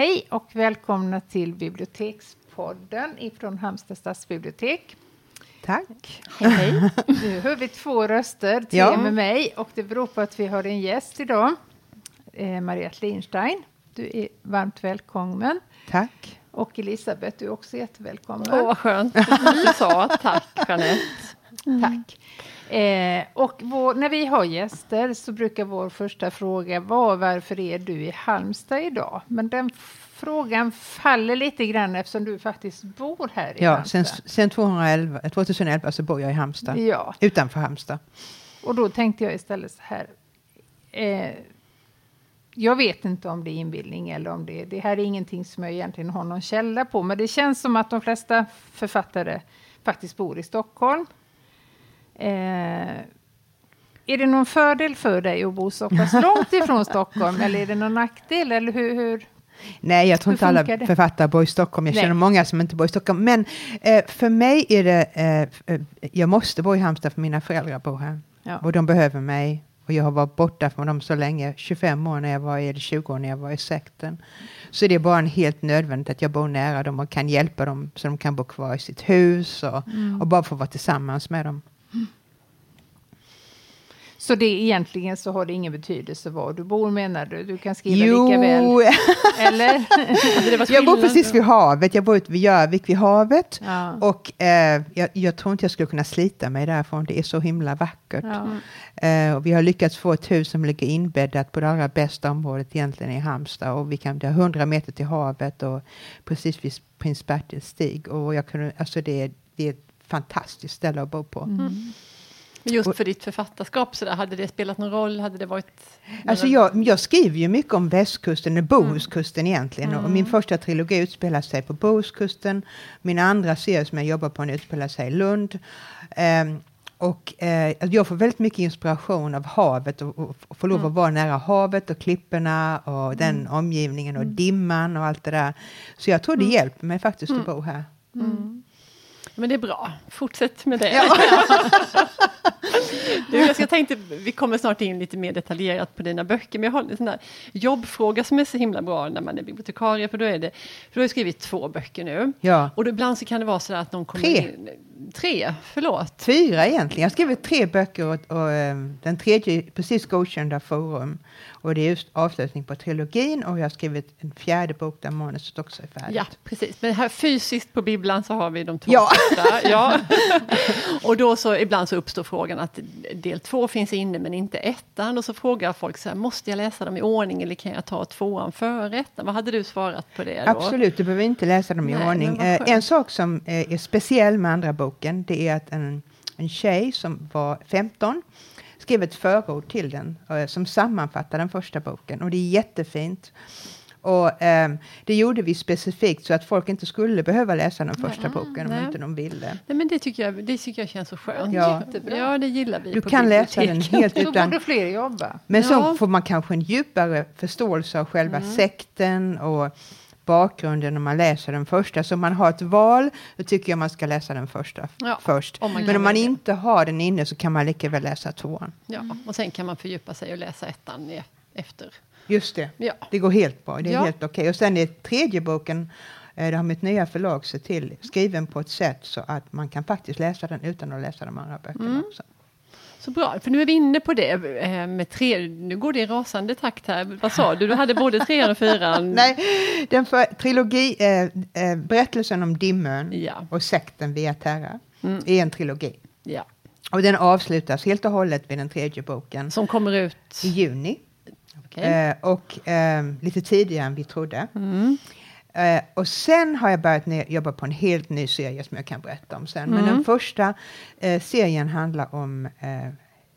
Hej och välkomna till Bibliotekspodden ifrån Halmstad stadsbibliotek. Tack. Hej, hej. Nu hör vi två röster, tre Ja. med mig och det beror på att vi har en gäst idag, eh, Mariette Lindstein. Du är varmt välkommen. Tack. Och Elisabeth, du är också jättevälkommen. Åh, vad skönt. Du sa. Tack, Jeanette. Tack. Eh, och vår, när vi har gäster så brukar vår första fråga vara varför är du i Halmstad idag? Men den frågan faller lite grann eftersom du faktiskt bor här i Ja, sen, sen 2011, 2011 så bor jag i Halmstad. Ja, Utanför Halmstad. och då tänkte jag istället så här. Eh, jag vet inte om det är inbildning eller om det Det här är ingenting som jag egentligen har någon källa på. Men det känns som att de flesta författare faktiskt bor i Stockholm. Eh, är det någon fördel för dig att bo så pass långt ifrån Stockholm? Eller är det någon nackdel? Eller hur, hur? Nej, jag tror inte alla det? författare bor i Stockholm. Jag Nej. känner många som inte bor i Stockholm. Men eh, för mig är det... Eh, eh, jag måste bo i Halmstad för mina föräldrar bor här. Ja. Och de behöver mig. Och jag har varit borta från dem så länge. 25 år när jag var eller 20 år när jag var i sekten. Så det är bara en helt nödvändigt att jag bor nära dem och kan hjälpa dem så de kan bo kvar i sitt hus. Och, Mm. och bara få vara tillsammans med dem. Så det är egentligen så har det ingen betydelse var du bor menar du? Du kan skriva Jo, lika väl? Eller? Varit jag bor precis vid havet. Jag bor ute vid Jörvik vid havet. Ja. Och eh, jag, jag tror inte jag skulle kunna slita mig därifrån. Det är så himla vackert. Ja. Eh, och vi har lyckats få ett hus som ligger inbäddat på det allra bästa området egentligen i Halmstad. Och vi kan, det är 100 meter till havet och precis vid Prins Bertils stig. Och jag kunde, alltså det, är, det är ett fantastiskt ställe att bo på. Mm. Just för ditt författarskap, så där, hade det spelat någon roll? Hade det varit... Alltså jag, jag skriver ju mycket om västkusten, eller Bohuskusten egentligen. Och min första trilogi utspelar sig på Bohuskusten. Min andra serie som jag jobbar på nu utspelar sig i Lund. Ehm, och eh, jag får väldigt mycket inspiration av havet och, och, och får lov att vara nära havet och klipporna och den omgivningen och dimman och allt det där. Så jag tror det hjälper mig faktiskt att bo här. Men det är bra. Fortsätt med det. du, jag ska tänkte, vi kommer snart in lite mer detaljerat på dina böcker, men jag har en sån där jobbfråga som är så himla bra när man är bibliotekarie, för då är det, för du har skrivit två böcker nu. Ja. Och då, ibland så kan det vara så att någon kommer Tre. in... Tre, förlåt. Fyra egentligen. Jag har skrivit tre böcker och, och eh, den tredje precis godkänd av Forum. Och det är just avslutning på trilogin och jag har skrivit en fjärde bok där manuset också är färdigt. Ja, precis. Men här fysiskt på bibblan så har vi de två Ja. första. Ja. och då så ibland så uppstår frågan att del två finns inne men inte ettan. Och så frågar folk så här, måste jag läsa dem i ordning eller kan jag ta tvåan före ettan? Vad hade du svarat på det då? Absolut, du behöver inte läsa dem i Nej, ordning. Eh, en sak som eh, är speciell med andra boken, det är att en, en tjej som var 15 skrev ett förord till den eh, som sammanfattar den första boken. Och det är jättefint. Och ehm, det gjorde vi specifikt så att folk inte skulle behöva läsa den första Nej, boken om nej. inte de ville. Nej, men det tycker, jag, det tycker jag känns så skönt. Ja. Jättebra. Ja, det gillar vi Du kan läsa den helt utan borde fler jobba. Men Ja. så får man kanske en djupare förståelse av själva Mm. sekten och bakgrunden när man läser den första. Så om man har ett val, då tycker jag man ska läsa den första Ja, först. om Men om man inte har den inne så kan man lika väl läsa tvåan. Ja, och sen kan man fördjupa sig och läsa ettan e- efter. Just det, Ja. det går helt bra. Det är Ja. helt okej. Och sen är tredje boken, eh, det har mitt nya förlag sett till, skriven på ett sätt så att man kan faktiskt läsa den utan att läsa de andra böckerna Mm. också. Så bra, för nu är vi inne på det eh, med tre, nu går det i rasande takt här. Vad sa du, du hade både trean och fyran? Nej, den för, trilogi, eh, eh, berättelsen om Dimön Ja. och sekten via Terra Mm. är en trilogi. ja. Och den avslutas helt och hållet vid den tredje boken Som kommer ut... i juni. Okej. Eh, och eh, lite tidigare än vi trodde. Mm. Eh, och sen har jag börjat ner, jobba på en helt ny serie som jag kan berätta om sen. Men Mm. den första eh, serien handlar om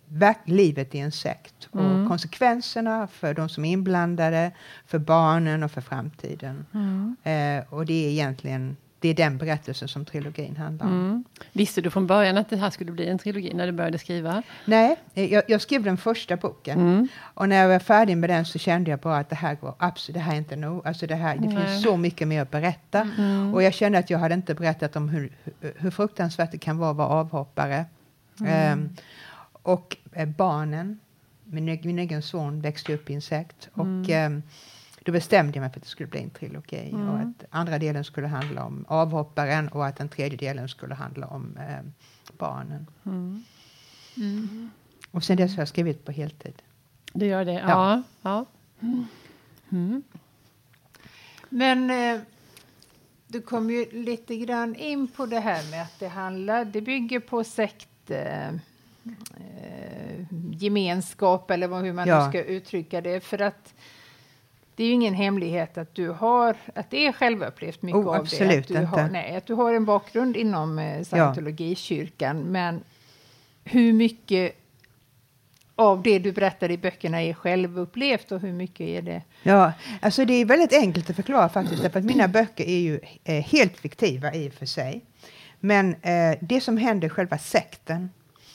verk- livet i en sekt och Mm. konsekvenserna för de som är inblandade, för barnen och för framtiden. Mm. Och det är egentligen det är den berättelsen som trilogin handlar om. Mm. Visste du från början att det här skulle bli en trilogi när du började skriva? Nej, eh, jag, jag skrev den första boken. Mm. Och när jag var färdig med den så kände jag bara att det här går absolut, det här är inte nog. Alltså det, här, det Nej. finns så mycket mer att berätta. Mm. Och jag kände att jag hade inte berättat om hur, hur, fruktansvärt det kan vara att vara avhoppare. Ehm, och eh, barnen, min, min egen son växte upp i en sekt. Och ehm, då bestämde jag mig för att det skulle bli en trilogi Mm. och att andra delen skulle handla om avhopparen och att den tredje delen skulle handla om eh, barnen. Mm. Och sen dess har jag skrivit på heltid. Det gör det? Ja. ja. Men eh, du kom ju lite grann in på det här med att det handlar, det bygger på sekt eh, eh, gemenskap eller vad, hur man Ja. nu ska uttrycka det. För att det är ju ingen hemlighet att du har, att det är självupplevt mycket Oh, av det. Att du, inte. har, nej, att du har en bakgrund inom eh, scientologikyrkan. Men hur mycket av det du berättar i böckerna är självupplevt och hur mycket är det Ja, alltså det är väldigt enkelt att förklara faktiskt, därför att mina böcker är ju eh, helt fiktiva i och för sig. Men eh, det som händer i själva sekten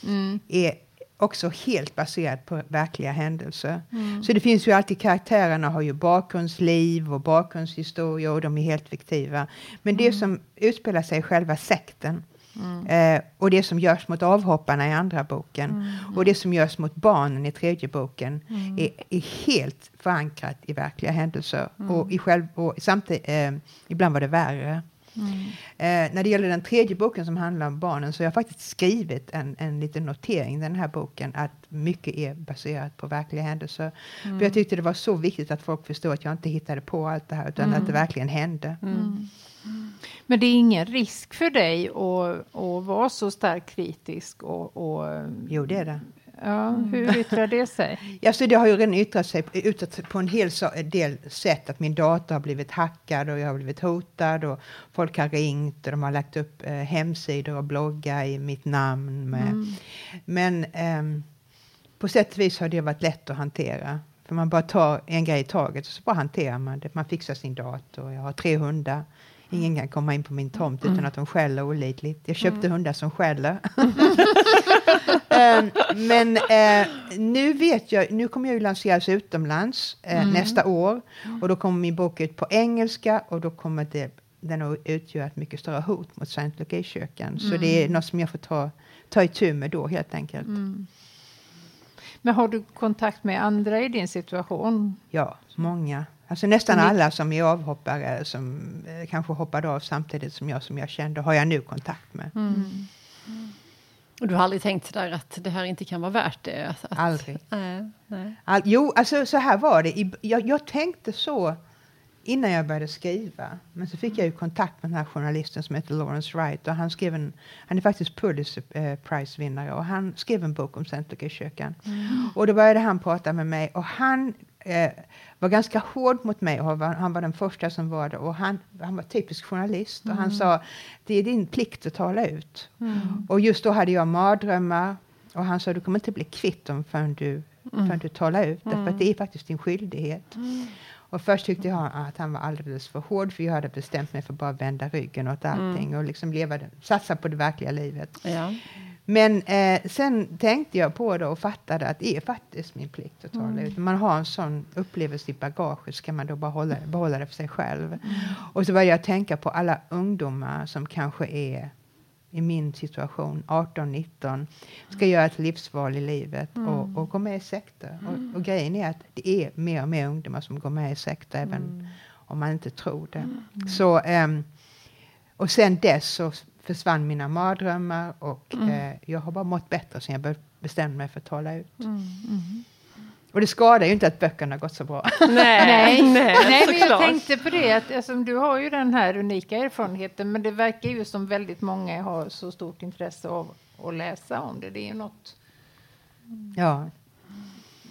Mm. är också helt baserat på verkliga händelser. Så det finns ju alltid, karaktärerna har ju bakgrundsliv och bakgrundshistoria och de är helt fiktiva. Men det som utspelar sig i själva sekten eh, och det som görs mot avhopparna i andra boken och det som görs mot barnen i tredje boken är, är helt förankrat i verkliga händelser. Och, i själv, och samtidigt, eh, ibland var det värre. Eh, när det gäller den tredje boken som handlar om barnen så har jag faktiskt skrivit en, en liten notering i den här boken att mycket är baserat på verkliga händelser. För jag tyckte det var så viktigt att folk förstod att jag inte hittade på allt det här utan att det verkligen hände. Men det är ingen risk för dig att, att vara så starkt kritisk? Och, och, Jo, det är det. Ja, hur yttrar det sig? Alltså det har ju redan yttrat sig på, yttrat på en hel del sätt att min dator har blivit hackad och jag har blivit hotad och folk har ringt och de har lagt upp eh, hemsidor och bloggar i mitt namn. Med. Men ehm, på sätt och vis har det varit lätt att hantera. För man bara tar en grej i taget och så bara hanterar man det. Man fixar sin dator. Jag har tre hundar. Ingen kan komma in på min tomt utan att de skäller olidligt. Jag köpte hundar som skäller. Ehm, men eh, nu vet jag, nu kommer jag ju lanseras utomlands eh, nästa år. Och då kommer min bok ut på engelska och då kommer det, den att utgöra ett mycket större hot mot scientologikyrkan. Så det är något som jag får ta, ta itu med då helt enkelt. Men har du kontakt med andra i din situation? Ja, många. Alltså nästan alla som är avhoppare som eh, kanske hoppade av samtidigt som jag som jag kände har jag nu kontakt med. Och du har aldrig tänkt sådär att det här inte kan vara värt det? Att, att, Aldrig. Nej, nej. All, jo, alltså så här var det. I, jag, jag tänkte så innan jag började skriva. Men så fick jag ju kontakt med den här journalisten som heter Lawrence Wright. Och han, skrev en, han är faktiskt Pulitzer eh, Prize-vinnare. Och han skrev en bok om Scientologikyrkan. Och då började han prata med mig. Och han eh, var ganska hård mot mig. Och han var, han var den första som var det. Och han, han var typisk journalist. Och han sa, det är din plikt att tala ut. Och just då hade jag mardrömmar. Och han sa, du kommer inte bli kvitt dem förrän du, förrän du talar ut. Därför att det är faktiskt din skyldighet. Och först tyckte jag att han var alldeles för hård, för jag hade bestämt mig för att bara vända ryggen åt allting och liksom leva, satsa på det verkliga livet. Ja. Men eh, sen tänkte jag på det och fattade att det är faktiskt min plikt att tala ut. När man har en sån upplevelse i bagaget så kan man då bara hålla, behålla det för sig själv. Och så började jag tänka på alla ungdomar som kanske är i min situation, 18-19, ska göra ett livsval i livet och, och gå med i sekter. Och, och grejen är att det är mer och mer ungdomar som går med i sekter, även om man inte tror det. Så, ehm, och sen dess så försvann mina mardrömmar och eh, jag har bara mått bättre sen jag bestämde mig för att tala ut. Och det skadar ju inte att böckerna har gått så bra. Nej, Nej, nej, Nej men jag tänkte på det, att alltså, du har ju den här unika erfarenheten, men det verkar ju som väldigt många har så stort intresse av att läsa om det. Det är ju något, ja,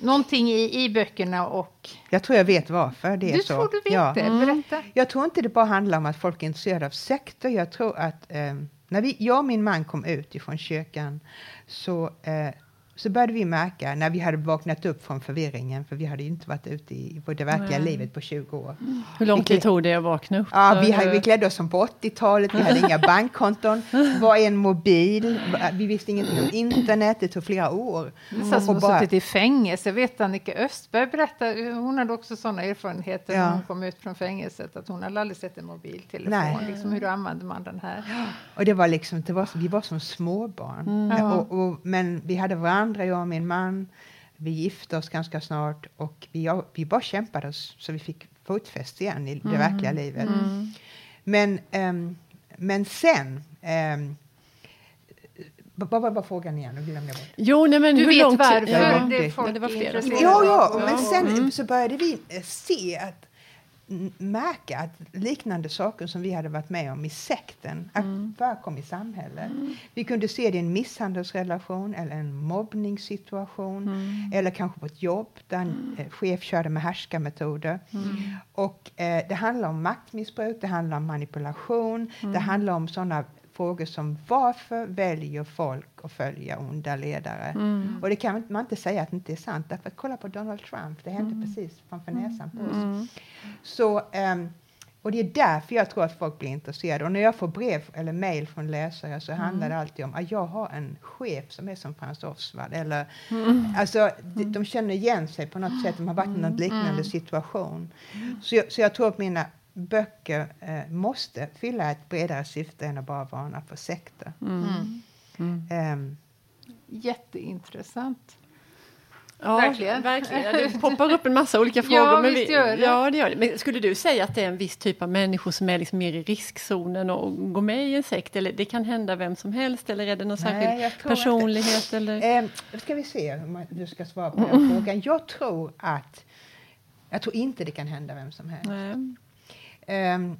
någonting i, i böckerna och... jag tror jag vet varför det är Du så. tror du vet ja. det? Berätta. Jag tror inte det bara handlar om att folk är intresserade av sekter. Jag tror att eh, när vi, jag och min man kom ut ifrån kyrkan så, eh, så började vi märka, när vi hade vaknat upp från förvirringen, för vi hade inte varit ute i på det verkliga Nej. livet på 20 år. Hur lång tid tog det att vakna upp? Ja, vi, hade, vi klädde oss som på 80-talet, vi hade inga bankkonton, vad är en mobil, vi visste ingenting om internet, det tog flera år. Det är som Och att bara- suttit i fängelse. Jag vet Annika Östberg berättade, hon hade också sådana erfarenheter Ja. när hon kom ut från fängelset, att hon hade aldrig sett en mobiltelefon. Nej. Liksom, hur använder man den här? Och det var liksom, det var, som- vi var som småbarn. Ja. Och, och, men vi hade varandra, jag och min man. Vi gifte oss ganska snart och vi, vi bara kämpade oss så vi fick fotfäste igen i det verkliga livet. Men, ehm, men sen ehm, vad var frågan igen? Nu jag bort. Jo, nej, men Du hur vet långt... varför Ja, det det- folk det var är flera Ja, ja, men sen så började vi eh, se att märka att liknande saker som vi hade varit med om i sekten att förekom i samhället. Vi kunde se det i en misshandelsrelation eller en mobbningssituation eller kanske på ett jobb där en eh, chef körde med härskarmetoder. Och eh, det handlar om maktmissbruk, det handlar om manipulation, det handlar om sådana frågor som varför väljer folk att följa onda ledare? Och det kan man inte säga att det inte är sant. Därför att kolla på Donald Trump, det hände precis framför näsan på oss. Så, ehm, och det är därför jag tror att folk blir intresserade. Och när jag får brev eller mejl från läsare så handlar det alltid om att jag har en chef som är som Frans Oswald. Eller, alltså, de, de känner igen sig på något sätt, de har varit i någon liknande situation. Så jag, så jag tror att mina böcker eh, måste fylla ett bredare syfte än att bara varna för sekter. Ehm, Jätteintressant. Ja, Verkligen. verkligen. Det poppar upp en massa olika frågor. Ja, men visst vi, gör det. Ja, det gör det. Men skulle du säga att det är en viss typ av människor som är liksom mer i riskzonen och går med i en sekt? Eller det kan hända vem som helst? Eller är det någon Nej, särskild personlighet? Eller? Eh, ska vi se om du ska svara på den frågan. Jag tror att jag tror inte det kan hända vem som helst. Nej. Ehm,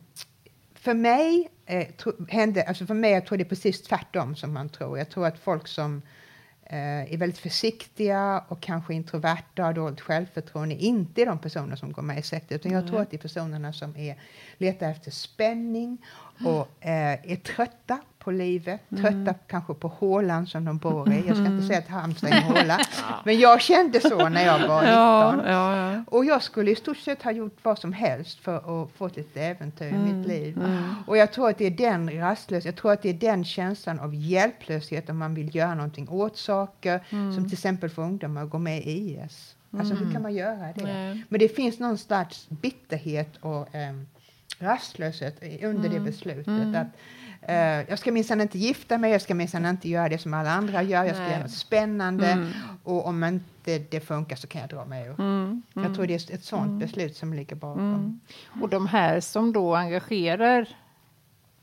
för mig eh, tro, hände, alltså för mig jag tror det är precis tvärtom som man tror. Jag tror att folk som eh, är väldigt försiktiga och kanske introverta och dåligt självförtroende inte är de personer som går med i sekter. Utan jag tror att det är personerna som är, letar efter spänning och eh, är trötta på livet, trötta kanske på hålan som de bor i. Jag ska inte säga att Halmstad är en håla, men jag kände så när jag var 19. Ja, ja, ja. Och jag skulle i stort sett ha gjort vad som helst för att få ett litet äventyr i Mm, mitt liv. Och jag tror att det är den rastlös, jag tror att det är den känslan av hjälplöshet om man vill göra någonting åt saker, Mm. som till exempel för ungdomar att gå med i IS. Alltså hur kan man göra det? Nej. Men det finns någon slags bitterhet och um, rastlöshet i- under Mm. det beslutet. Att, eh, jag ska minsann inte gifta mig, jag ska minsann inte göra det som alla andra gör, jag ska Nej. göra något spännande Mm. och om inte det funkar så kan jag dra mig ur. Mm. Jag tror det är ett sånt beslut som ligger bakom. Och de här som då engagerar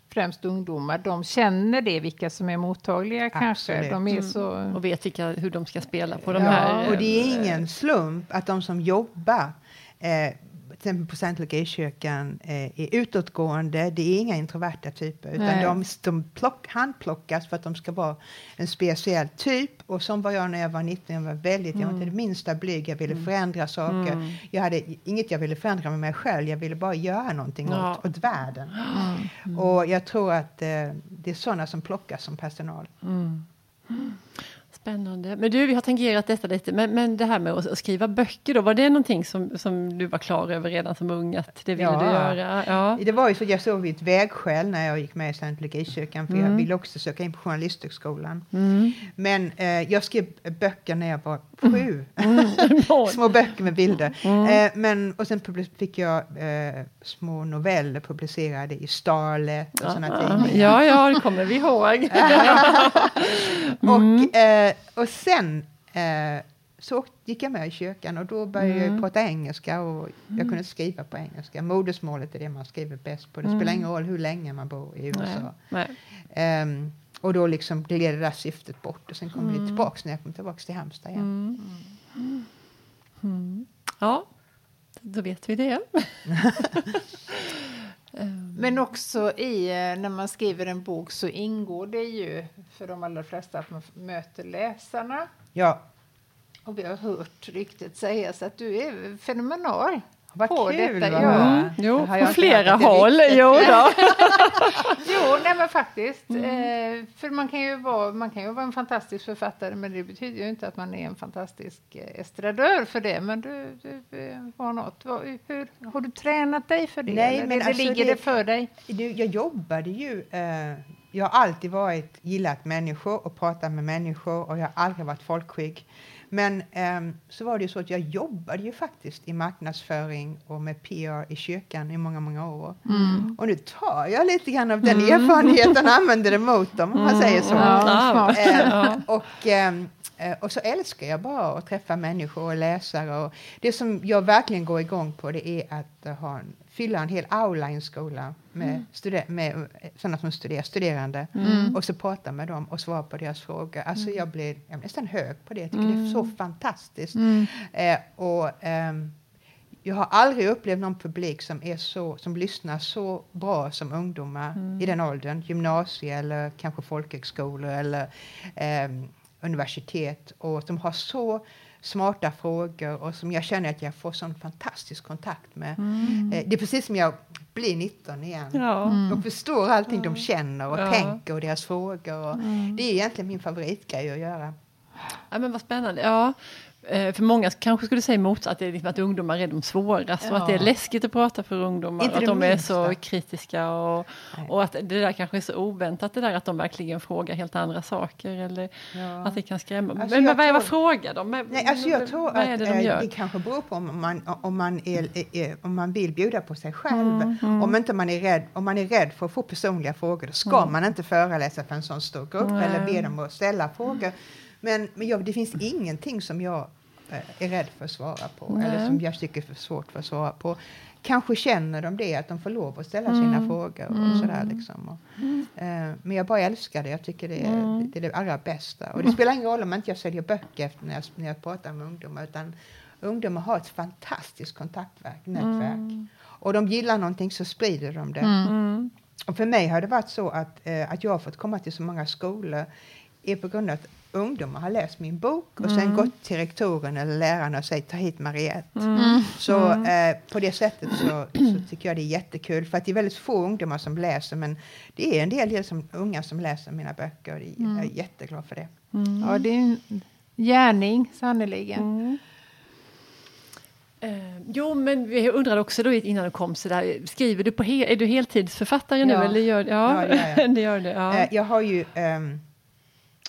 främst ungdomar, de känner det, vilka som är mottagliga kanske. Absolut. De är så... Och vet vilka, hur de ska spela på de Ja, här... och det är ingen slump att de som jobbar eh, på Scientology Gay-kyrkan eh, är utåtgående. Det är inga introverta typer. Utan Nej. de, de plock, handplockas för att de ska vara en speciell typ. Och som var jag när jag var 19. Jag var väldigt, jag var inte det minsta blyg. Jag ville förändra saker. Jag hade inget jag ville förändra med mig själv. Jag ville bara göra någonting Ja. åt, åt världen. Och jag tror att eh, det är sådana som plockas som personal. Spännande. Men du, vi har tangerat detta lite, men, men det här med att, skriva böcker då, var det någonting som, som du var klar över redan som ung att det ville Ja. du göra? Ja. Det var ju så jag såg vid ett vägskäl när jag gick med i Scientologikyrkan för jag ville också söka in på Journalisthögskolan. Men eh, jag skrev böcker när jag var sju. små böcker med bilder. Eh, men, och sen fick jag eh, små noveller publicerade i Starlet och sådana tidningar. Ja, ja, det kommer vi ihåg. Och, eh, och sen eh, så gick jag med i kyrkan och då började jag prata engelska och jag kunde skriva på engelska. Modersmålet är det man skriver bäst på. Det spelar ingen roll hur länge man bor i USA. Nej, nej. Ehm, och då liksom gled det där syftet bort och sen kom det tillbaks när jag kom tillbaks till Halmstad igen. Ja, då vet vi det. Men också i, eh, när man skriver en bok så ingår det ju för de allra flesta att man möter läsarna. Ja, Och vi har hört ryktet sägas att du är fenomenal vad på kul! detta. va? Ja. Mm, jo, Det på flera det håll. Jo då. Jo, nej men faktiskt. Eh, för man kan, ju vara, man kan ju vara en fantastisk författare men det betyder ju inte att man är en fantastisk eh, estradör för det. Men du, du eh, har något. Hur, har du tränat dig för det? Nej, eller men det, alltså ligger det- det för dig? Du, jag jobbade ju... Eh, jag har alltid varit, gillat människor och pratat med människor och jag har aldrig varit folkskygg. Men ehm, så var det ju så att jag jobbade ju faktiskt i marknadsföring och med PR i kyrkan i många, många år. Och nu tar jag lite grann av den erfarenheten och använder det mot dem, om man säger så. Ja. Eh, och, Eh, och så älskar jag bara att träffa människor och läsare. Och det som jag verkligen går igång på det är att uh, ha en, fylla en hel aula i en skola med, mm. studer- med uh, sådana som studerar, studerande mm. och så prata med dem och svara på deras frågor. Alltså jag blir, jag blir nästan hög på det. Jag tycker det är så fantastiskt. Eh, och um, jag har aldrig upplevt någon publik som, är så, som lyssnar så bra som ungdomar mm. i den åldern. Gymnasie eller kanske folkhögskolor eller eh, universitet och som har så smarta frågor och som jag känner att jag får sån fantastisk kontakt med. Mm. Eh, det är precis som jag blir 19 igen ja. mm. och förstår allting ja. de känner och ja. tänker och deras frågor. Och mm. Det är egentligen min favoritgrej att göra. Ja, men vad spännande. Ja, för många kanske skulle säga emot att, det är liksom att ungdomar är de svåraste ja. och att det är läskigt att prata för ungdomar. Inte att de är så kritiska och, och, att det där kanske är så oväntat det där att de verkligen frågar helt andra saker. Eller ja. att det kan skrämma. Alltså men, men vad, tror, vad frågar de? Nej, alltså jag tror vad att det, de gör? det kanske beror på om man, om man, är, är, om man vill bjuda på sig själv. Mm, mm. Om, inte man är rädd, om man är rädd för att få personliga frågor då ska mm. man inte föreläsa för en sån stor grupp eller be dem att ställa frågor. Men, men jag, det finns ingenting som jag eh, är rädd för att svara på Nej. eller som jag tycker är svårt för att svara på. Kanske känner de det, att de får lov att ställa mm. sina frågor. och mm. sådär liksom. och, mm. eh, Men jag bara älskar det. Jag tycker det är, mm. det, är det allra bästa. Och det spelar ingen roll om inte jag säljer böcker efter när jag, när jag pratar med ungdomar. Utan ungdomar har ett fantastiskt kontaktnätverk. Mm. Och de gillar någonting så sprider de det. Och för mig har det varit så att, eh, att jag har fått komma till så många skolor är på grund av att ungdomar har läst min bok och mm. sen gått till rektorn eller läraren och sagt ta hit Mariette. Mm. mm. Så eh, på det sättet så, så, tycker jag det är jättekul för att det är väldigt få ungdomar som läser men det är en del, del som, unga som läser mina böcker och mm. jag är jätteglad för det. Mm. Ja, det är en gärning sannerligen. Mm. Eh, jo, men vi undrade också då innan du kom så där, skriver du på hel, är du heltidsförfattare ja. nu eller gör, ja, ja, det, är. det gör det. Ja. Eh, jag har ju um,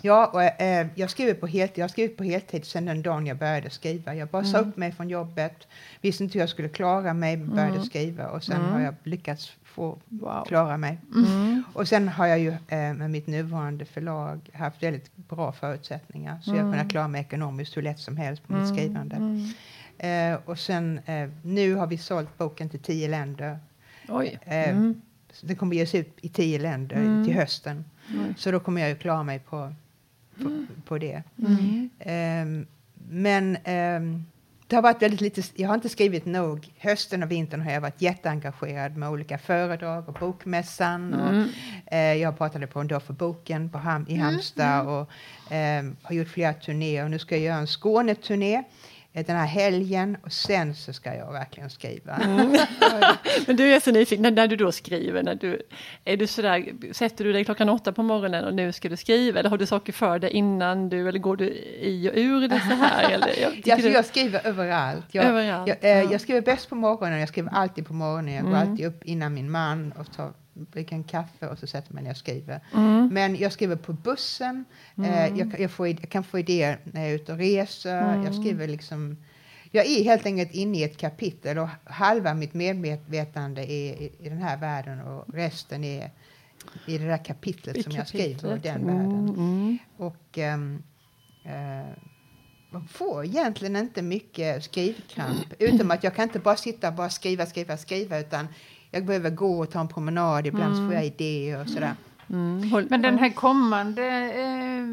Ja, och, eh, jag, skriver på heltid. jag har skrivit på heltid sedan den dagen jag började skriva. Jag bara mm. sa upp mig från jobbet, visste inte hur jag skulle klara mig, började mm. skriva och sen mm. har jag lyckats få wow. klara mig. Mm. Och sen har jag ju eh, med mitt nuvarande förlag haft väldigt bra förutsättningar så jag har kunnat mm. klara mig ekonomiskt hur lätt som helst på mitt mm. skrivande. Eh, och sen eh, nu har vi sålt boken till tio länder. Oj. Eh, den kommer ges ut i tio länder till hösten. Så då kommer jag ju klara mig på på, på det. Mm. Um, men um, det har varit väldigt lite, jag har inte skrivit nog. Hösten och vintern har jag varit jätteengagerad med olika föredrag och bokmässan. Mm. Och, eh, jag pratade på en dag för boken på Ham, i Halmstad mm. och eh, har gjort flera turnéer. Och nu ska jag göra en Skåneturné den här helgen och sen så ska jag verkligen skriva. Mm. Men du är så nyfiken, när, när, du då skriver, när du, är du sådär, sätter du dig klockan åtta på morgonen och nu ska du skriva eller har du saker för dig innan du eller går du i och ur det så här? Eller, jag, jag, du... jag skriver överallt. Jag, överallt. Jag, äh, jag, skriver bäst på morgonen, jag skriver alltid på morgonen, jag går mm. alltid upp innan min man och tar dricker en kaffe och så sätter man ner och skriver. Mm. Men jag skriver på bussen, mm. eh, jag, jag, får, jag, kan få idéer när jag är ute och reser. Mm. Jag skriver liksom... Jag är helt enkelt inne i ett kapitel och halva mitt medvetande är i, i den här världen och resten är i det där kapitlet I som kapitlet. jag skriver, den mm, världen. Mm. Och um, uh, man får egentligen inte mycket skrivkramp, utom att jag kan inte bara sitta och bara skriva, skriva, skriva, utan jag behöver gå och ta en promenad, ibland mm. så får jag idéer och sådär. Mm. Men den här kommande eh,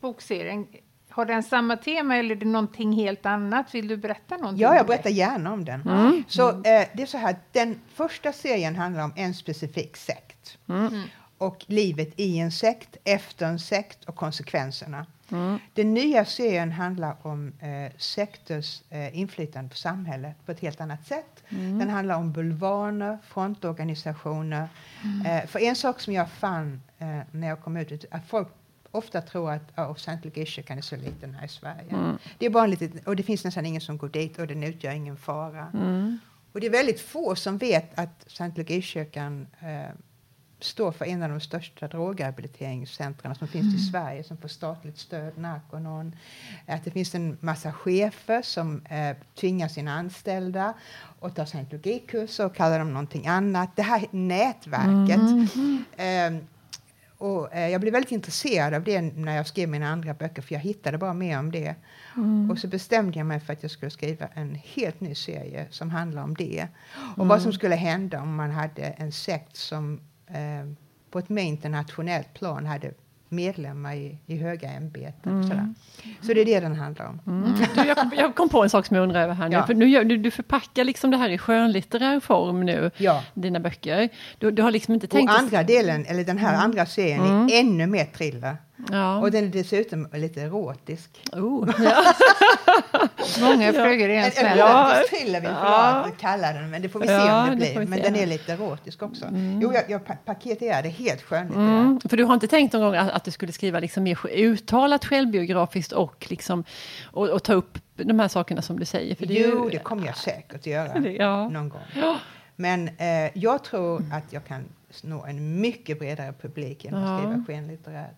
bokserien, har den samma tema eller är det någonting helt annat? Vill du berätta någonting? Ja, jag berättar gärna om den. Mm. Så eh, det är så här, den första serien handlar om en specifik sekt. Mm. Och livet i en sekt, efter en sekt och konsekvenserna. Mm. Den nya serien handlar om eh, sekters eh, inflytande på samhället på ett helt annat sätt. Mm. Den handlar om bulvaner, frontorganisationer. Mm. Eh, för en sak som jag fann eh, när jag kom ut, att folk ofta tror att oh, St. Lucia är så liten här i Sverige. Mm. Det är bara litet, och det finns nästan ingen som går dit och den utgör ingen fara. Mm. Och det är väldigt få som vet att St. Lucia-kyrkan eh, står för en av de största drogrehabiliteringscentren som finns mm. i Sverige som får statligt stöd, Narconon. Att det finns en massa chefer som eh, tvingar sina anställda att ta scientologikurser och kallar dem någonting annat. Det här nätverket. Mm. Eh, och eh, jag blev väldigt intresserad av det när jag skrev mina andra böcker, för jag hittade bara mer om det. Och så bestämde jag mig för att jag skulle skriva en helt ny serie som handlar om det. Och vad som skulle hända om man hade en sekt som eh, på ett mer internationellt plan hade medlemmar i, i höga ämbeten. och sådär. Så det är det den handlar om. Du, jag, kom, jag kom på en sak som jag undrar över här nu. Ja. För nu gör, du, du förpackar liksom det här i skönlitterär form nu, Ja. dina böcker. Du, du har liksom inte Och tänkt... att- andra delen, eller den här andra serien, är ännu mer thriller. Ja. Och den är dessutom lite erotisk. Oh, ja. Många frågor i en smäll. Ja. thriller vill Ja. jag kalla den, men det får vi se Ja, om det det blir. vi men den är lite erotisk också. Jo, jag, jag paketerade helt skönlitterärt. Mm, för du har inte tänkt någon gång att, att du skulle skriva liksom mer uttalat självbiografiskt och, liksom, och, och ta upp de här sakerna som du säger? För det Jo, ju, det kommer jag säkert att göra Det- någon gång. Men eh, jag tror att jag kan nå en mycket bredare publik genom att Ja. skriva skönlitterärt.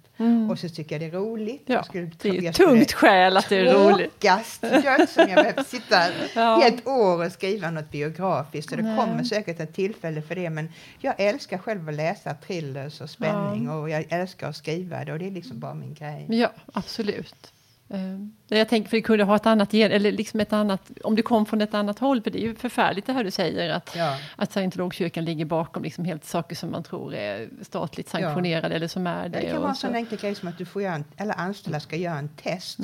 Och så tycker jag det är roligt. Ja, Jag skulle- det är jag ett tungt skäl att det är roligt. till döds som jag behöver sitta Ja. helt år och skriva något biografiskt. Så det Nej. kommer säkert ett tillfälle för det. Men jag älskar själv att läsa thrillers och spänning och jag älskar att skriva det och det är liksom bara min grej. Ja, absolut. Eh, Jag tänker för det kunde ha ett annat, eller liksom ett annat, om du kom från ett annat håll, för det är ju förfärligt det här du säger, att, Ja. att scientologkyrkan ligger bakom liksom helt saker som man tror är statligt sanktionerade eller som är det. Det kan vara en så. sån enkel grej som att du får göra en, eller anställda ska göra en test.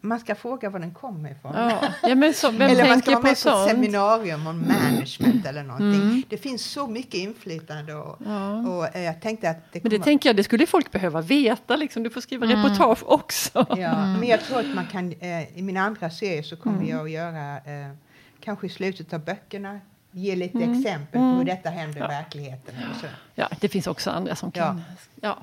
Man ska fråga var den kommer ifrån. Mm. Ja, ja men så, vem eller man ska vara med på ett sånt? seminarium om management eller någonting. Det finns så mycket inflytande och, och eh, jag tänkte att det Men det tänker jag, det skulle folk behöva veta, liksom. du får skriva reportage också. Ja, men jag tror att man kan, eh, i min andra serie så kommer jag att göra, eh, kanske i slutet av böckerna, ge lite exempel på hur detta händer i verkligheten. Och så. Ja, det finns också andra som kan... Ja.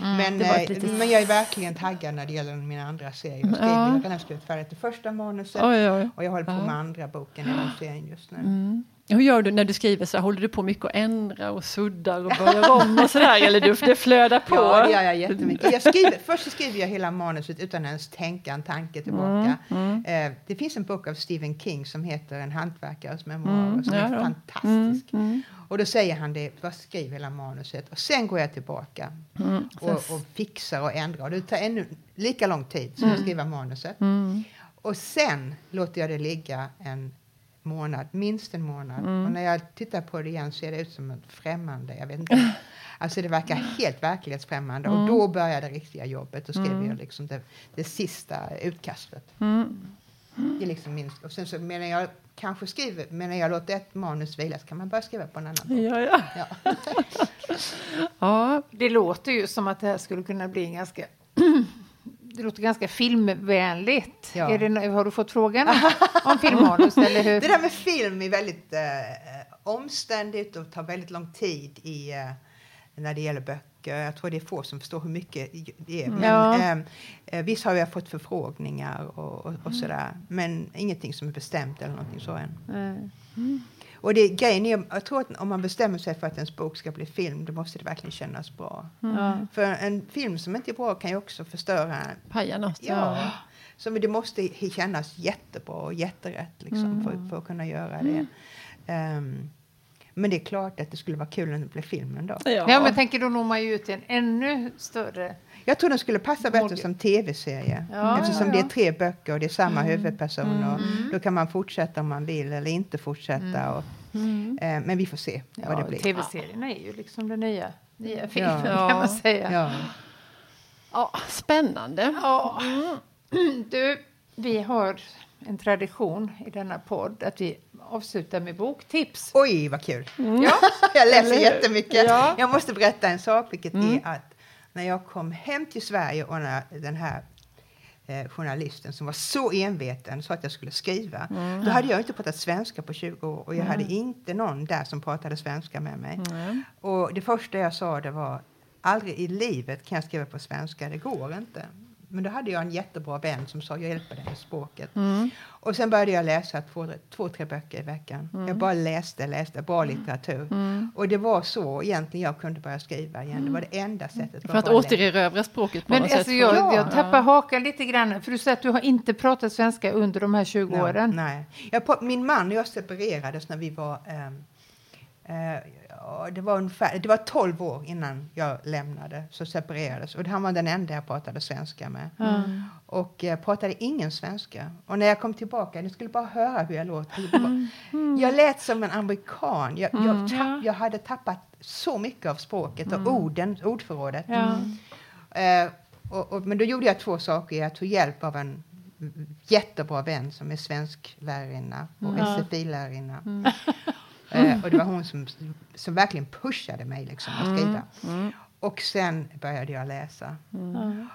Men, det var eh, litet- men jag är verkligen taggad när det gäller mina andra serier. Jag, skriver, Ja. jag har redan skrivit färdigt det första manuset Oj, oj. och jag håller på Ja. med andra boken i den serien just nu. Hur gör du när du skriver? så här, Håller du på mycket att ändra och suddar och börjar om och sådär? Eller du, det flödar på? Ja, det gör jag jättemycket. Jag skriver, först så skriver jag hela manuset utan ens tänka en tanke tillbaka. Mm, Eh, det finns en bok av Stephen King som heter En hantverkares memoarer som ja är då. fantastisk. Mm, Och då säger han det, bara skriv hela manuset och sen går jag tillbaka Mm, och, och fixar och ändrar. Och det tar ännu lika lång tid som Mm. att skriva manuset. Och sen låter jag det ligga en månad, minst en månad. Mm. Och när jag tittar på det igen ser det ut som ett främmande, jag vet inte. Alltså det verkar helt verklighetsfrämmande och då börjar det riktiga jobbet och skriver jag liksom det, det sista utkastet. Det är liksom min, och sen så medan jag kanske skriver, medan jag låter ett manus vila så kan man börja skriva på en annan. Ja, ja. Ja. ja, Det låter ju som att det här skulle kunna bli en ganska... Det låter ganska filmvänligt. Ja. Är det, har du fått frågan om, filmmanus? Eller hur? Det där med film är väldigt eh, omständigt och tar väldigt lång tid i, eh, när det gäller böcker. Jag tror det är få som förstår hur mycket det är. Men, Ja. eh, eh, visst har jag fått förfrågningar och, och, och sådär. Men ingenting som är bestämt eller någonting så än. Nej. Och det, grejen är, jag tror att om man bestämmer sig för att ens bok ska bli film, då måste det verkligen kännas bra. Ja. För en film som inte är bra kan ju också förstöra paja något. Ja. Så det måste kännas jättebra och jätterätt liksom, för, för att kunna göra det. Ehm, men det är klart att det skulle vara kul om det blev filmen då. Ja. Ja, men tänker då når man ju ut till en ännu större... Jag tror den skulle passa bättre som tv-serie. Ja, Eftersom ja, det ja. är tre böcker och det är samma huvudperson. Och Då kan man fortsätta om man vill eller inte fortsätta. Och, eh, men vi får se vad det blir. Tv-serierna är ju liksom den nya, nya filmen Ja. kan man säga. Ja. Ja, spännande. Ja. Du, vi har en tradition i denna podd att vi avslutar med boktips. Oj, vad kul! Ja. Jag läser jättemycket. Ja. Jag måste berätta en sak, vilket är att när jag kom hem till Sverige och när den här eh, journalisten som var så enveten sa att jag skulle skriva, då hade jag inte pratat svenska på 20 år och jag hade inte någon där som pratade svenska med mig. Och det första jag sa det var, aldrig i livet kan jag skriva på svenska, det går inte. Men då hade jag en jättebra vän som sa, jag hjälper dig med språket. Och sen började jag läsa två, två tre böcker i veckan. Jag bara läste, läste, bra litteratur. Och det var så egentligen jag kunde börja skriva igen. Det var det enda sättet. var För att återerövra språket på Men något alltså sätt. jag, Ja. jag tappar hakan lite grann. För du säger att du har inte pratat svenska under de här 20 Ja, åren. Nej. Jag, min man och jag separerades när vi var... och det, var ungefär, det var 12 år innan jag lämnade, så separerades. Och han var den enda jag pratade svenska med. Mm. Och jag pratade ingen svenska. Och när jag kom tillbaka, ni skulle bara höra hur jag låter. Det var, jag lät som en amerikan. Jag, jag, tapp, jag hade tappat så mycket av språket och orden, ordförrådet. Eh, och, och, men då gjorde jag två saker. Jag tog hjälp av en jättebra vän som är svensk lärarinna och Ja. SFI-lärarinna. Eh, och det var hon som, som verkligen pushade mig liksom, att skriva. Och sen började jag läsa.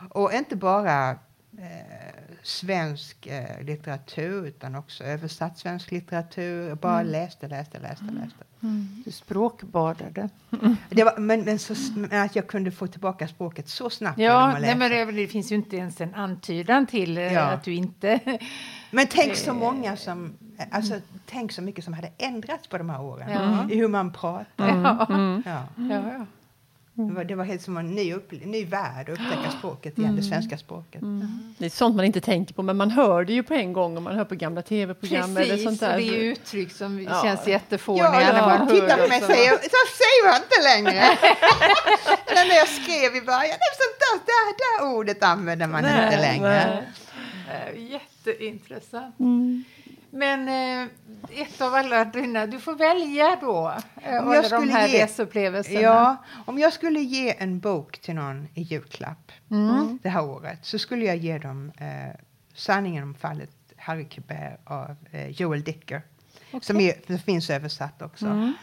Och inte bara eh, svensk eh, litteratur utan också översatt svensk litteratur. Jag bara läste, läste, läste, läste. Du språkbadade. Det var, men, men, så, men att jag kunde få tillbaka språket så snabbt Ja, nej, men det, det finns ju inte ens en antydan till eh, Ja. att du inte... Men tänk så många som, alltså, tänk så mycket som hade ändrats på de här åren. Ja. I hur man pratar. Ja. Ja. Ja, ja. Det, var, det var helt som en ny, upp, ny värld att upptäcka språket igen, det svenska språket. Det är sånt man inte tänker på, men man hör det ju på en gång om man hör på gamla tv-program eller sånt där. det är uttryck som Ja. känns jättefåniga Ja, när man hör titta på mig och säger, så säger jag inte längre. Eller när jag skrev i början, sånt där, det där ordet använder man Nej, inte längre. nej. Eh, Jätteintressant. Men eh, ett av alla dina, du får välja då. Eh, Om jag de skulle här ge- läsupplevelserna. Ja, om jag skulle ge en bok till någon i julklapp Mm. det här året så skulle jag ge dem eh, Sanningen om fallet Harry Kubert av eh, Joel Dicker. Som, är, som finns översatt också. Mm.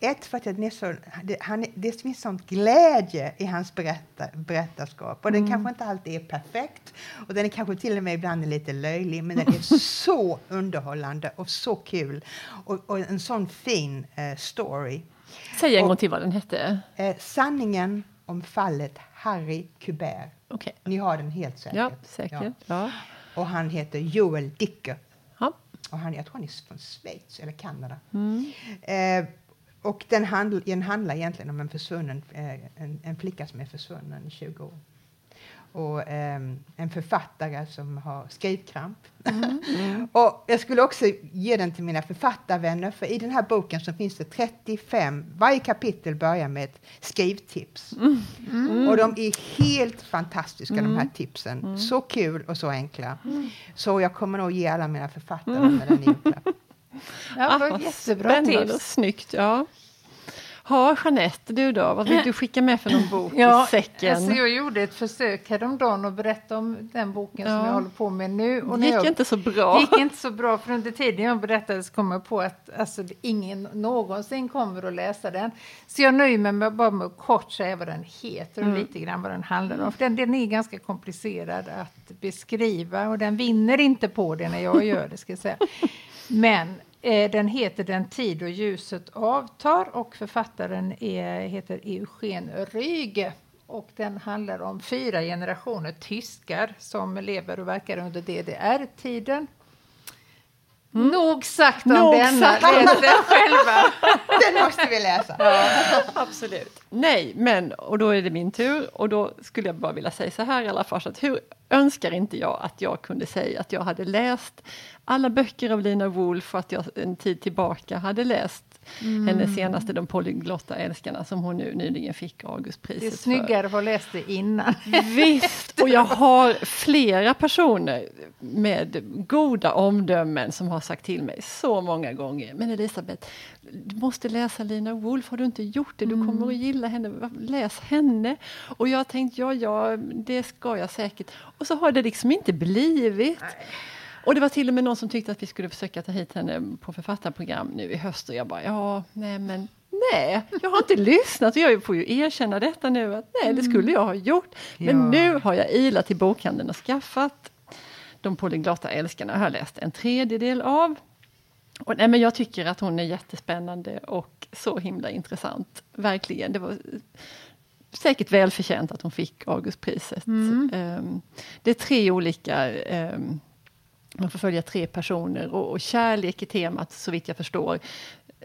Ett, för att det, är så, det, han, det finns sån glädje i hans berätta, berättarskap. Och den kanske inte alltid är perfekt. Och den är kanske till och med ibland lite löjlig. Men den är så underhållande och så kul. Och, och en sån fin eh, story. Säg en Och- gång till vad den hette. Eh, sanningen om fallet Harry Kubert. Okej. Ni har den helt säkert. Ja, säkert. Ja. Och han heter Joel Dicker. Ja. Och han, jag tror han är från Schweiz eller Kanada. Mm. Eh, och den, handl, den handlar egentligen om en försvunnen, eh, en, en flicka som är försvunnen i 20 år. Och ehm, en författare som har skrivkramp. och jag skulle också ge den till mina författarvänner, för i den här boken så finns det 35, varje kapitel börjar med ett skrivtips. Och de är helt fantastiska de här tipsen. Så kul och så enkla. Så jag kommer nog ge alla mina författarvänner den i julklapp. Ja, det var Ah, jättebra Spännande tips. snyggt. Ja. Ha, Jeanette, du då? Vad vill du skicka med för någon bok Ja, i säcken? alltså jag gjorde ett försök häromdagen att berätta om den boken som Ja. jag håller på med nu. Och det gick jag, inte så bra. Det gick inte så bra, för under tiden jag berättade så kom jag på att alltså, ingen någonsin kommer att läsa den. Så jag nöjer mig med bara med att kort säga vad den heter och lite grann vad den handlar om. För den, den är ganska komplicerad att beskriva och den vinner inte på det när jag gör det, ska jag säga. Men eh, den heter Den tid då ljuset avtar och författaren är, heter Eugen Ryge. Och den handlar om fyra generationer tyskar som lever och verkar under DDR-tiden. Nog sagt om Nog denna, själva. Den måste vi läsa. Absolut. Nej, men och då är det min tur och då skulle jag bara vilja säga så här i alla fall, att hur önskar inte jag att jag kunde säga att jag hade läst alla böcker av Lina Wolf och att jag en tid tillbaka hade läst hennes senaste De polyglotta älskarna som hon nu nyligen fick Det är Augustpriset för. snyggare att läst det innan. Visst, och jag har flera personer med goda omdömen som har sagt till mig så många gånger. Men Elisabeth, du måste läsa Lina Wolf, har du inte gjort det? Du kommer att gilla henne, läs henne. Och jag har tänkt, ja, ja, det ska jag säkert. Och så har det liksom inte blivit. Och det var till och med någon som tyckte att vi skulle försöka ta hit henne på författarprogram nu i höst och jag bara, ja, nej men Nej, jag har inte lyssnat och jag får ju erkänna detta nu att nej, det skulle jag ha gjort. Men Ja. nu har jag ilat till bokhandeln och skaffat De polyglotta älskarna har jag läst en tredjedel av. Och, nej, men jag tycker att hon är jättespännande och så himla intressant. Verkligen. Det var säkert välförtjänt att hon fick Augustpriset. Ehm, det är tre olika ehm, man får följa tre personer och, och kärlek är temat så vitt jag förstår.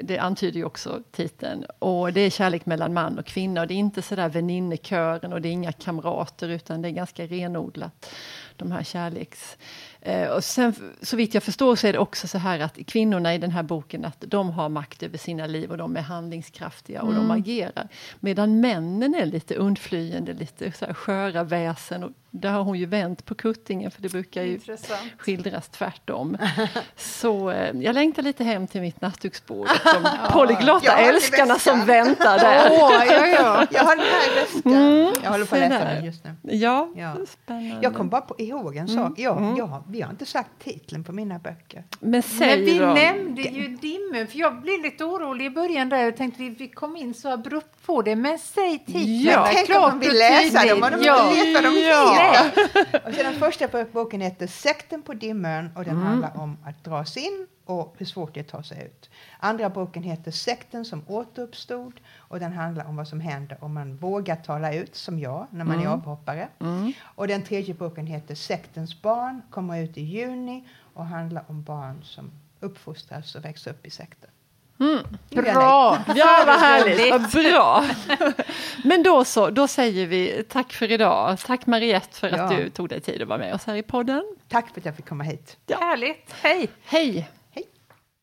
Det antyder ju också titeln. Och det är kärlek mellan man och kvinna och det är inte sådär väninnekören och det är inga kamrater utan det är ganska renodlat. de här kärleks... Eh, och sen, så vitt jag förstår så är det också så här att kvinnorna i den här boken att de har makt över sina liv och de är handlingskraftiga och mm. de agerar. Medan männen är lite undflyende, lite så här sköra väsen. Och där har hon ju vänt på kuttingen för det brukar ju Intressant. skildras tvärtom. så eh, jag längtar lite hem till mitt nattduksbord. De ja, polyglotta älskarna som väntar där. Oh, ja, ja. Jag har den här i väskan. Mm, jag håller på att läsa den just nu. Ja, ja. Spännande. Jag kom bara på, ihåg en sak. Jag, mm. jag, vi har inte sagt titeln på mina böcker. Men, Men vi då. nämnde ju Dimmen, för jag blev lite orolig i början där. Jag tänkte vi, vi kom in så abrupt på det. Men säg titeln. Ja, tänk om de vill läsa dem och de ja. inte vet vad de ja. och så den första boken heter Sekten på Dimmen och den mm. handlar om att dras in och hur svårt det är att ta sig ut. Andra boken heter Sekten som återuppstod och den handlar om vad som händer om man vågar tala ut som jag när man mm. är avhoppare. Mm. Och den tredje boken heter Sektens barn, kommer ut i juni och handlar om barn som uppfostras och växer upp i sekter. Mm. Bra! Ja, vad härligt! Vad bra! Men då så, då säger vi tack för idag. Tack Mariette för att ja. du tog dig tid att vara med oss här i podden. Tack för att jag fick komma hit. Ja. Härligt! Hej! Hej!